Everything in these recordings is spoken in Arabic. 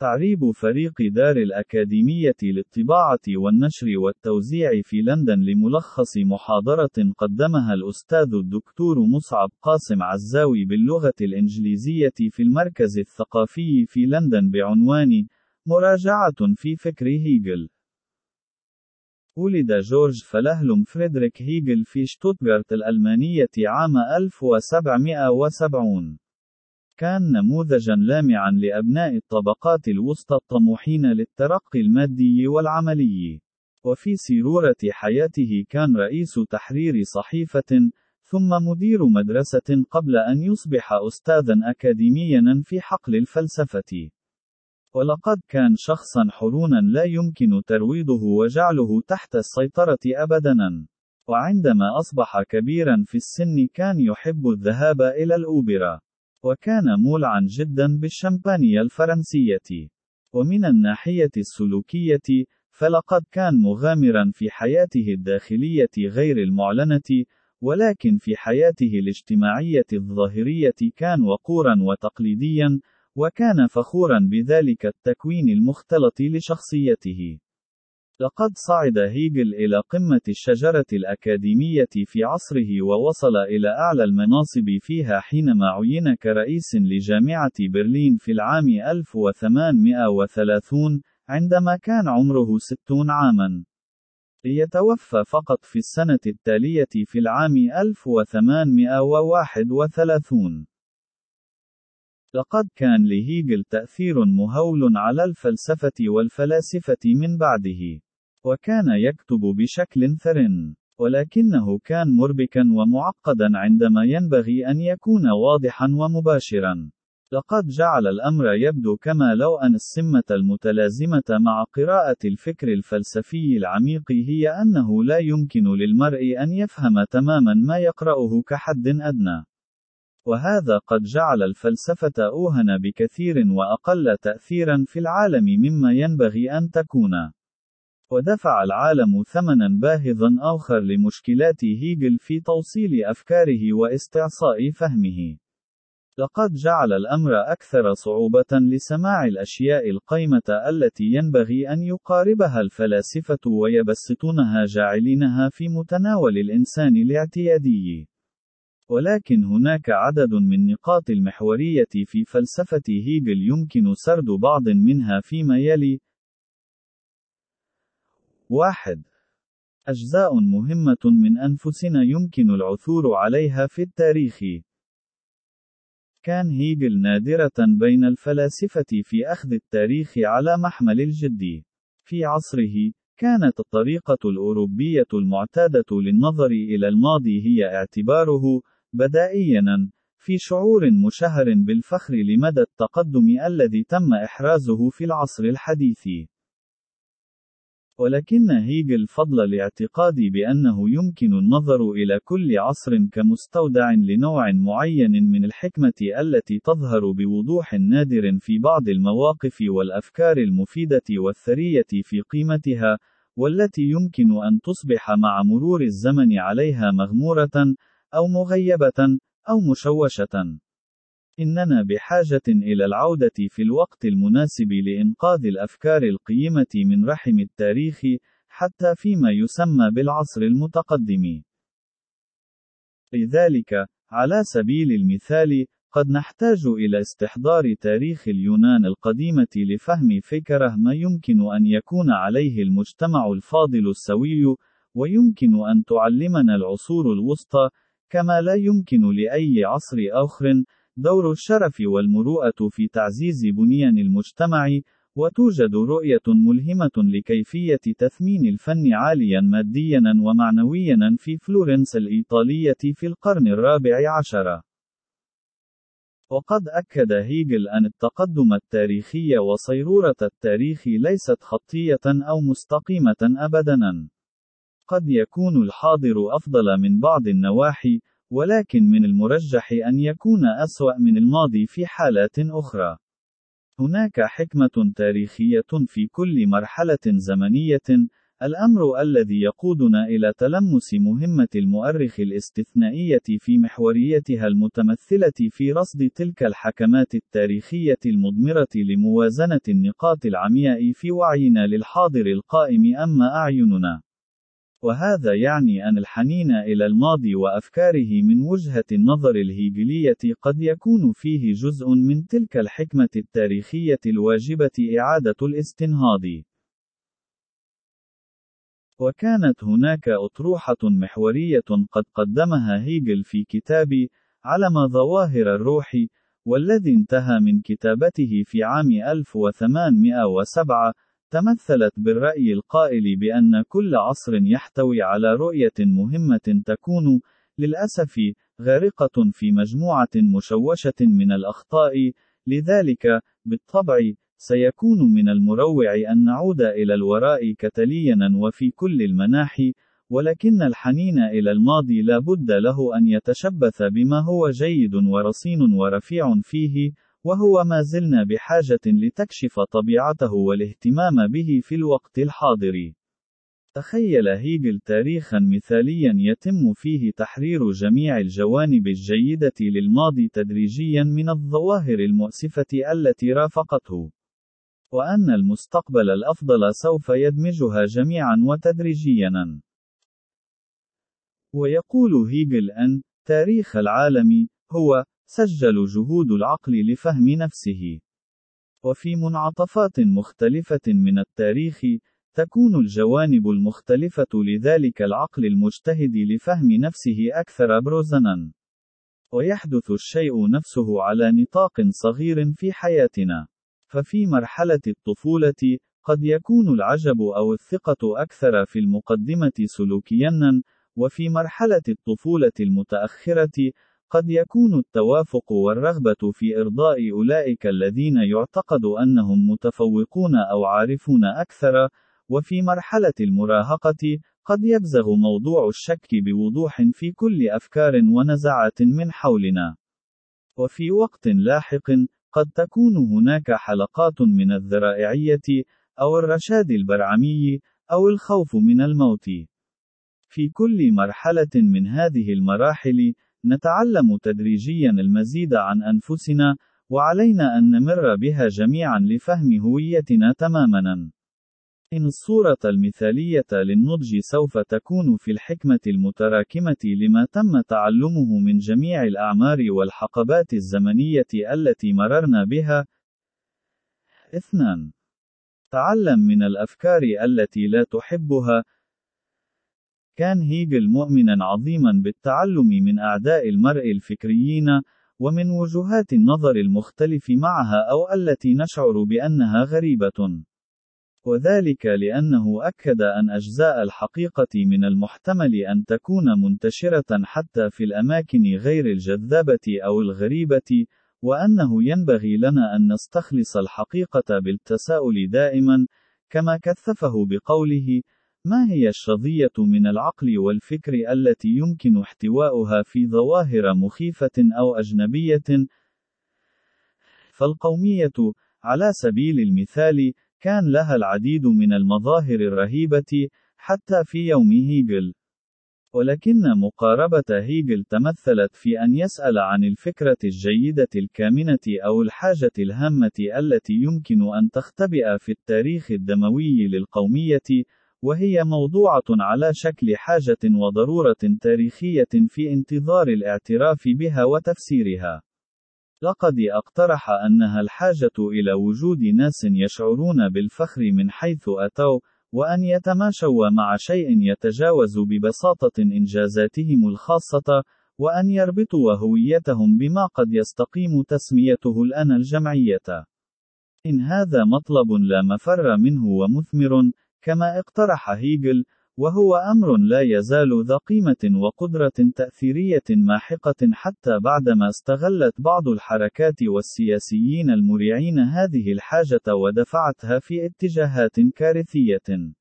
تعريب فريق دار الأكاديمية للطباعة والنشر والتوزيع في لندن لملخص محاضرة قدمها الأستاذ الدكتور مصعب قاسم عزاوي باللغة الإنجليزية في المركز الثقافي في لندن بعنوان مراجعة في فكر هيجل. ولد جورج فلهلم فريدريك هيجل في شتوتغارت الألمانية عام 1770. كان نموذجا لامعا لأبناء الطبقات الوسطى الطموحين للترقي المادي والعملي. وفي سيرورة حياته كان رئيس تحرير صحيفة، ثم مدير مدرسة قبل أن يصبح أستاذا أكاديميا في حقل الفلسفة. ولقد كان شخصا حرونا لا يمكن ترويضه وجعله تحت السيطرة أبدا. وعندما أصبح كبيرا في السن كان يحب الذهاب إلى الأوبرا. وكان مولعا جدا بالشمبانيا الفرنسية. ومن الناحية السلوكية، فلقد كان مغامرا في حياته الداخلية غير المعلنة، ولكن في حياته الاجتماعية الظاهرية كان وقورا وتقليديا، وكان فخورا بذلك التكوين المختلط لشخصيته. لقد صعد هيجل إلى قمة الشجرة الأكاديمية في عصره ووصل إلى أعلى المناصب فيها حينما عين كرئيس لجامعة برلين في العام 1830 عندما كان عمره 60 عاما. ليتوفى فقط في السنة التالية في العام 1831. لقد كان لهيجل تأثير مهول على الفلسفة والفلاسفة من بعده. وكان يكتب بشكل ثر. ولكنه كان مربكا ومعقدا عندما ينبغي أن يكون واضحا ومباشرا. لقد جعل الأمر يبدو كما لو أن السمة المتلازمة مع قراءة الفكر الفلسفي العميق هي أنه لا يمكن للمرء أن يفهم تماما ما يقرأه كحد أدنى. وهذا قد جعل الفلسفة أوهن بكثير وأقل تأثيرا في العالم مما ينبغي أن تكون. ودفع العالم ثمنا باهظا آخر لمشكلات هيجل في توصيل أفكاره واستعصاء فهمه. لقد جعل الأمر أكثر صعوبة لسماع الأشياء القيمة التي ينبغي أن يقاربها الفلاسفة ويبسطونها جاعلينها في متناول الإنسان الاعتيادي. ولكن هناك عدد من نقاط المحورية في فلسفة هيجل يمكن سرد بعض منها فيما يلي: 1. أجزاء مهمة من أنفسنا يمكن العثور عليها في التاريخ. كان هيجل نادرة بين الفلاسفة في أخذ التاريخ على محمل الجد. في عصره، كانت الطريقة الأوروبية المعتادة للنظر إلى الماضي هي اعتباره بدائيًا في شعور مشهر بالفخر لمدى التقدم الذي تم إحرازه في العصر الحديث. ولكن هيجل فضل الاعتقاد بأنه يمكن النظر إلى كل عصر كمستودع لنوع معين من الحكمة التي تظهر بوضوح نادر في بعض المواقف والأفكار المفيدة والثرية في قيمتها، والتي يمكن أن تصبح مع مرور الزمن عليها مغمورة، أو مغيبة، أو مشوشة. إننا بحاجة إلى العودة في الوقت المناسب لإنقاذ الأفكار القيمة من رحم التاريخ، حتى فيما يسمى بالعصر المتقدم. لذلك، على سبيل المثال، قد نحتاج إلى استحضار تاريخ اليونان القديمة لفهم فكرة ما يمكن أن يكون عليه المجتمع الفاضل السوي، ويمكن أن تعلمنا العصور الوسطى، كما لا يمكن لأي عصر آخر، دور الشرف والمروءة في تعزيز بنيان المجتمع، وتوجد رؤية ملهمة لكيفية تثمين الفن عاليا ماديا ومعنويا في فلورنس الإيطالية في القرن الرابع عشر. وقد أكد هيجل أن التقدم التاريخي وصيرورة التاريخ ليست خطية أو مستقيمة أبدًا. قد يكون الحاضر أفضل من بعض النواحي، ولكن من المرجح أن يكون أسوأ من الماضي في حالات أخرى. هناك حكمة تاريخية في كل مرحلة زمنية، الأمر الذي يقودنا إلى تلمس مهمة المؤرخ الاستثنائية في محوريتها المتمثلة في رصد تلك الحكمات التاريخية المضمرة لموازنة النقاط العمياء في وعينا للحاضر القائم أما أعيننا. وهذا يعني أن الحنين إلى الماضي وأفكاره من وجهة النظر الهيجلية قد يكون فيه جزء من تلك الحكمة التاريخية الواجبة إعادة الاستنهاض. وكانت هناك أطروحة محورية قد قدمها هيجل في كتاب علم ظواهر الروح والذي انتهى من كتابته في عام 1807 تمثلت بالرأي القائل بأن كل عصر يحتوي على رؤية مهمة تكون للأسف غارقة في مجموعة مشوشة من الأخطاء لذلك بالطبع سيكون من المروع أن نعود إلى الوراء كتلينا وفي كل المناحي، ولكن الحنين إلى الماضي لا بد له أن يتشبث بما هو جيد ورصين ورفيع فيه، وهو ما زلنا بحاجة لتكشف طبيعته والاهتمام به في الوقت الحاضر. تخيل هيجل تاريخا مثاليا يتم فيه تحرير جميع الجوانب الجيدة للماضي تدريجيا من الظواهر المؤسفة التي رافقته. وأن المستقبل الأفضل سوف يدمجها جميعا وتدريجيا. ويقول هيجل أن تاريخ العالم هو سجل جهود العقل لفهم نفسه. وفي منعطفات مختلفة من التاريخ، تكون الجوانب المختلفة لذلك العقل المجتهد لفهم نفسه أكثر بروزنا. ويحدث الشيء نفسه على نطاق صغير في حياتنا. ففي مرحلة الطفولة، قد يكون العجب أو الثقة أكثر في المقدمة سلوكيًا، وفي مرحلة الطفولة المتأخرة، قد يكون التوافق والرغبة في إرضاء أولئك الذين يعتقد أنهم متفوقون أو عارفون أكثر، وفي مرحلة المراهقة، قد يبزغ موضوع الشك بوضوح في كل أفكار ونزعات من حولنا. وفي وقت لاحق، قد تكون هناك حلقات من الذرائعية، أو الرشاد البرعمي، أو الخوف من الموت. في كل مرحلة من هذه المراحل، نتعلم تدريجيا المزيد عن أنفسنا، وعلينا أن نمر بها جميعا لفهم هويتنا تماما. إن الصورة المثالية للنضج سوف تكون في الحكمة المتراكمة لما تم تعلمه من جميع الأعمار والحقبات الزمنية التي مررنا بها. 2. تعلم من الأفكار التي لا تحبها. كان هيجل مؤمنا عظيما بالتعلم من أعداء المرء الفكريين، ومن وجهات النظر المختلف معها أو التي نشعر بأنها غريبة. وذلك لأنه أكد أن أجزاء الحقيقة من المحتمل أن تكون منتشرة حتى في الأماكن غير الجذابة أو الغريبة، وأنه ينبغي لنا أن نستخلص الحقيقة بالتساؤل دائما، كما كثفه بقوله: ما هي الشظية من العقل والفكر التي يمكن احتواؤها في ظواهر مخيفة أو أجنبية؟ فالقومية، على سبيل المثال، كان لها العديد من المظاهر الرهيبة، حتى في يوم هيجل. ولكن مقاربة هيجل تمثلت في أن يسأل عن الفكرة الجيدة الكامنة أو الحاجة الهامة التي يمكن أن تختبئ في التاريخ الدموي للقومية، وهي موضوعة على شكل حاجة وضرورة تاريخية في انتظار الاعتراف بها وتفسيرها. لقد اقترح أنها الحاجة إلى وجود ناس يشعرون بالفخر من حيث أتوا، وأن يتماشوا مع شيء يتجاوز ببساطة إنجازاتهم الخاصة، وأن يربطوا هويتهم بما قد يستقيم تسميته الأنا الجمعية. إن هذا مطلب لا مفر منه ومثمر، كما اقترح هيجل، وهو أمر لا يزال ذا قيمة وقدرة تأثيرية ماحقة حتى بعدما استغلت بعض الحركات والسياسيين المريعين هذه الحاجة ودفعتها في اتجاهات كارثية.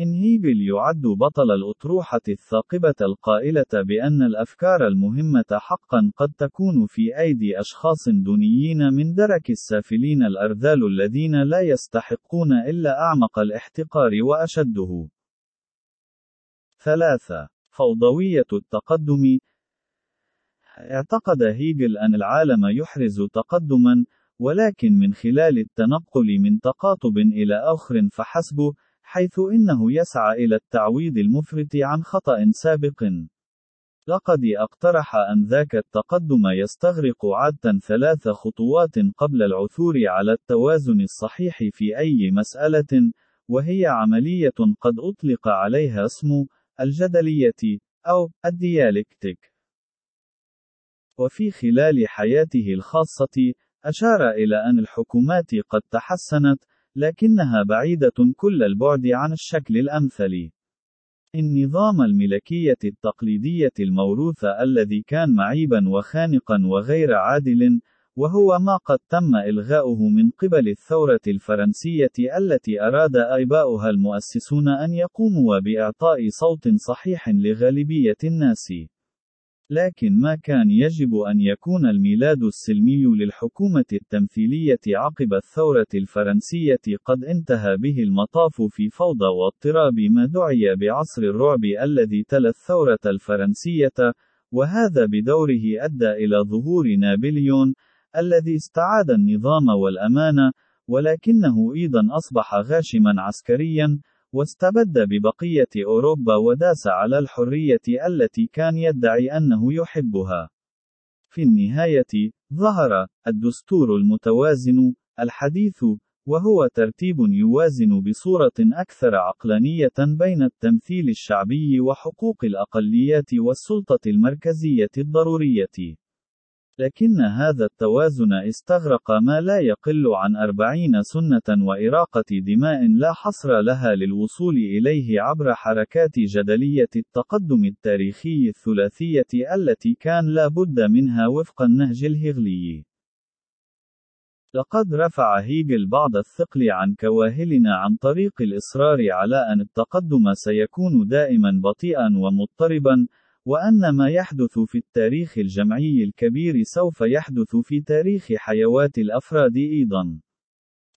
إن هيجل يعد بطل الأطروحة الثاقبة القائلة بأن الأفكار المهمة حقا قد تكون في أيدي أشخاص دونيين من درك السافلين الأرذال الذين لا يستحقون إلا أعمق الاحتقار وأشده. 3. فوضوية التقدم اعتقد هيجل أن العالم يحرز تقدما، ولكن من خلال التنقل من تقاطب إلى آخر فحسب، حيث إنه يسعى إلى التعويض المفرط عن خطأ سابق. لقد اقترح أن ذاك التقدم يستغرق عادة ثلاث خطوات قبل العثور على التوازن الصحيح في أي مسألة، وهي عملية قد أطلق عليها اسم الجدلية أو الديالكتيك. وفي خلال حياته الخاصة، أشار إلى أن الحكومات قد تحسنت، لكنها بعيدة كل البعد عن الشكل الأمثل. النظام الملكية التقليدية الموروث الذي كان معيبا وخانقا وغير عادل، وهو ما قد تم إلغاؤه من قبل الثورة الفرنسية التي أراد آباؤها المؤسسون أن يقوموا بإعطاء صوت صحيح لغالبية الناس. لكن ما كان يجب أن يكون الميلاد السلمي للحكومة التمثيلية عقب الثورة الفرنسية قد انتهى به المطاف في فوضى واضطراب ما دعي بعصر الرعب الذي تلا الثورة الفرنسية، وهذا بدوره أدى إلى ظهور نابليون، الذي استعاد النظام والأمانة، ولكنه أيضا أصبح غاشما عسكريا، واستبد ببقية أوروبا وداس على الحرية التي كان يدعي أنه يحبها. في النهاية، ظهر الدستور المتوازن الحديث، وهو ترتيب يوازن بصورة أكثر عقلانية بين التمثيل الشعبي وحقوق الأقليات والسلطة المركزية الضرورية. لكن هذا التوازن استغرق ما لا يقل عن أربعين سنة وإراقة دماء لا حصر لها للوصول إليه عبر حركات جدلية التقدم التاريخي الثلاثية التي كان لا بد منها وفق النهج الهغلي. لقد رفع هيجل بعض الثقل عن كواهلنا عن طريق الإصرار على أن التقدم سيكون دائما بطيئا ومضطربا، وأن ما يحدث في التاريخ الجمعي الكبير سوف يحدث في تاريخ حيوات الأفراد أيضًا.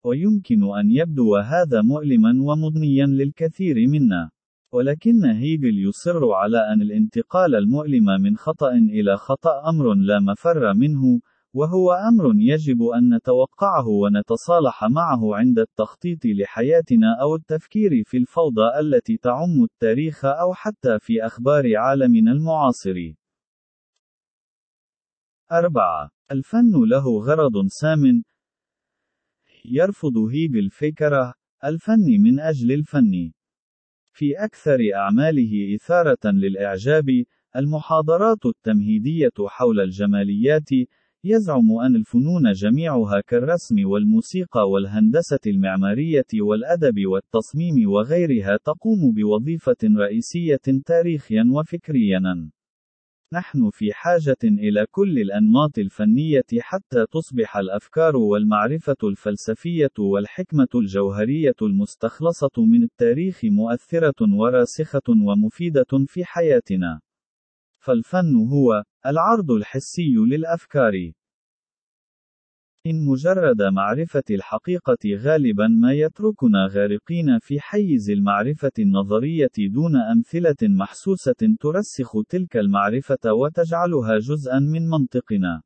ويمكن أن يبدو هذا مؤلمًا ومضنيًا للكثير منا. ولكن هيجل يصر على أن الانتقال المؤلم من خطأ إلى خطأ أمر لا مفر منه، وهو أمر يجب أن نتوقعه ونتصالح معه عند التخطيط لحياتنا أو التفكير في الفوضى التي تعم التاريخ أو حتى في أخبار عالمنا المعاصر. 4. الفن له غرض سام. يرفض هيجل فكرة الفن من أجل الفن. في أكثر أعماله إثارة للإعجاب، المحاضرات التمهيدية حول الجماليات، يزعم أن الفنون جميعها كالرسم والموسيقى والهندسة المعمارية والأدب والتصميم وغيرها تقوم بوظيفة رئيسية تاريخيا وفكريا. نحن في حاجة إلى كل الأنماط الفنية حتى تصبح الأفكار والمعرفة الفلسفية والحكمة الجوهرية المستخلصة من التاريخ مؤثرة وراسخة ومفيدة في حياتنا. فالفن هو العرض الحسي للأفكار. إن مجرد معرفة الحقيقة غالبا ما يتركنا غارقين في حيز المعرفة النظرية دون أمثلة محسوسة ترسخ تلك المعرفة وتجعلها جزءا من منطقنا.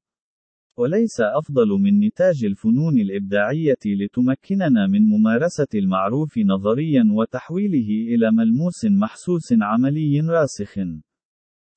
وليس أفضل من نتاج الفنون الإبداعية لتمكننا من ممارسة المعروف نظريا وتحويله إلى ملموس محسوس عملي راسخ.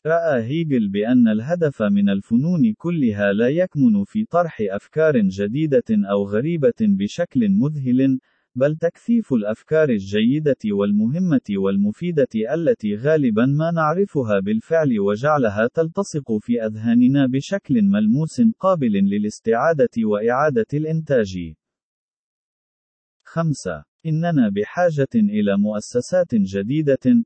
رأى هيجل بأن الهدف من الفنون كلها لا يكمن في طرح أفكار جديدة أو غريبة بشكل مذهل، بل تكثيف الأفكار الجيدة والمهمة والمفيدة التي غالبا ما نعرفها بالفعل وجعلها تلتصق في أذهاننا بشكل ملموس قابل للاستعادة وإعادة الإنتاج. 5. إننا بحاجة إلى مؤسسات جديدة،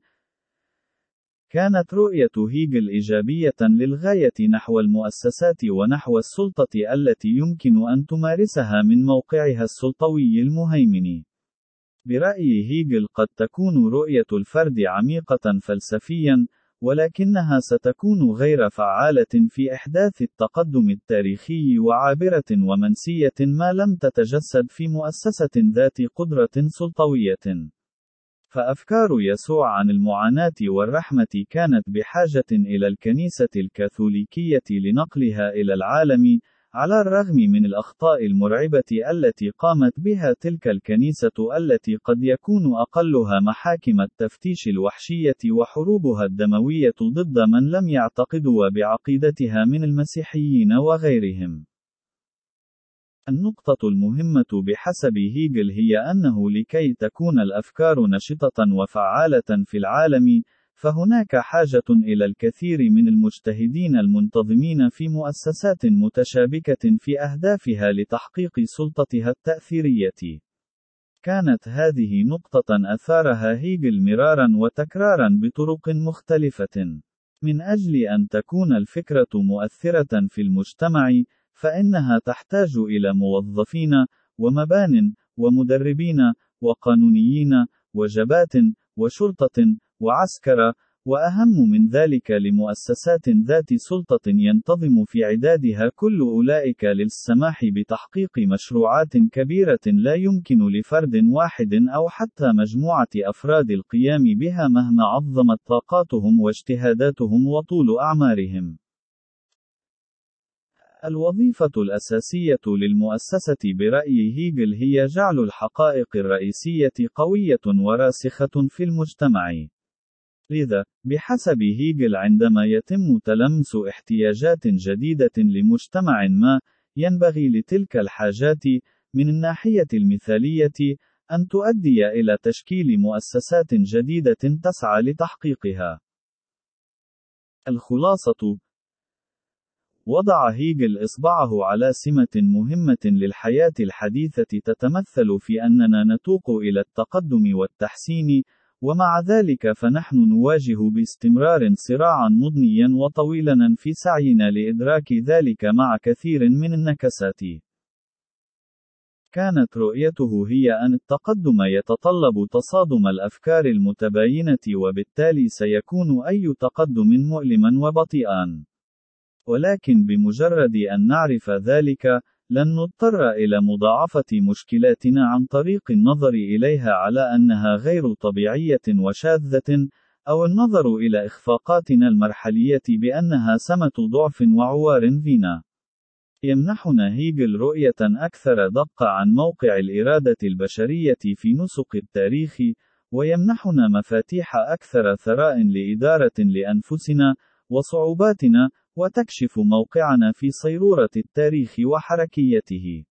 كانت رؤية هيجل إيجابية للغاية نحو المؤسسات ونحو السلطة التي يمكن أن تمارسها من موقعها السلطوي المهيمن. برأي هيجل قد تكون رؤية الفرد عميقة فلسفيًا، ولكنها ستكون غير فعالة في إحداث التقدم التاريخي وعابرة ومنسية ما لم تتجسد في مؤسسة ذات قدرة سلطوية. فأفكار يسوع عن المعاناة والرحمة كانت بحاجة إلى الكنيسة الكاثوليكية لنقلها إلى العالم، على الرغم من الأخطاء المرعبة التي قامت بها تلك الكنيسة التي قد يكون أقلها محاكم التفتيش الوحشية وحروبها الدموية ضد من لم يعتقدوا بعقيدتها من المسيحيين وغيرهم. النقطة المهمة بحسب هيجل هي أنه لكي تكون الأفكار نشطة وفعالة في العالم، فهناك حاجة إلى الكثير من المجتهدين المنتظمين في مؤسسات متشابكة في أهدافها لتحقيق سلطتها التأثيرية. كانت هذه نقطة أثارها هيجل مرارا وتكرارا بطرق مختلفة. من أجل أن تكون الفكرة مؤثرة في المجتمع، فإنها تحتاج إلى موظفين، ومبان، ومدربين، وقانونيين، وجبات، وشرطة، وعسكر، وأهم من ذلك لمؤسسات ذات سلطة ينتظم في عدادها كل أولئك للسماح بتحقيق مشروعات كبيرة لا يمكن لفرد واحد أو حتى مجموعة أفراد القيام بها مهما عظمت طاقاتهم واجتهاداتهم وطول أعمارهم. الوظيفة الأساسية للمؤسسة برأي هيجل هي جعل الحقائق الرئيسية قوية وراسخة في المجتمع. لذا، بحسب هيجل عندما يتم تلمس احتياجات جديدة لمجتمع ما، ينبغي لتلك الحاجات، من الناحية المثالية، أن تؤدي إلى تشكيل مؤسسات جديدة تسعى لتحقيقها. الخلاصة وضع هيجل إصبعه على سمة مهمة للحياة الحديثة تتمثل في أننا نتوق إلى التقدم والتحسين، ومع ذلك فنحن نواجه باستمرار صراعًا مضنيًا وطويلًا في سعينا لإدراك ذلك مع كثير من النكسات. كانت رؤيته هي أن التقدم يتطلب تصادم الأفكار المتباينة وبالتالي سيكون أي تقدم مؤلمًا وبطيئًا. ولكن بمجرد أن نعرف ذلك، لن نضطر إلى مضاعفة مشكلاتنا عن طريق النظر إليها على أنها غير طبيعية وشاذة، أو النظر إلى إخفاقاتنا المرحلية بأنها سمة ضعف وعوار فينا. يمنحنا هيجل رؤية أكثر دقة عن موقع الإرادة البشرية في نسق التاريخ، ويمنحنا مفاتيح أكثر ثراء لإدارة لأنفسنا وصعوباتنا، وتكشف موقعنا في صيرورة التاريخ وحركيته.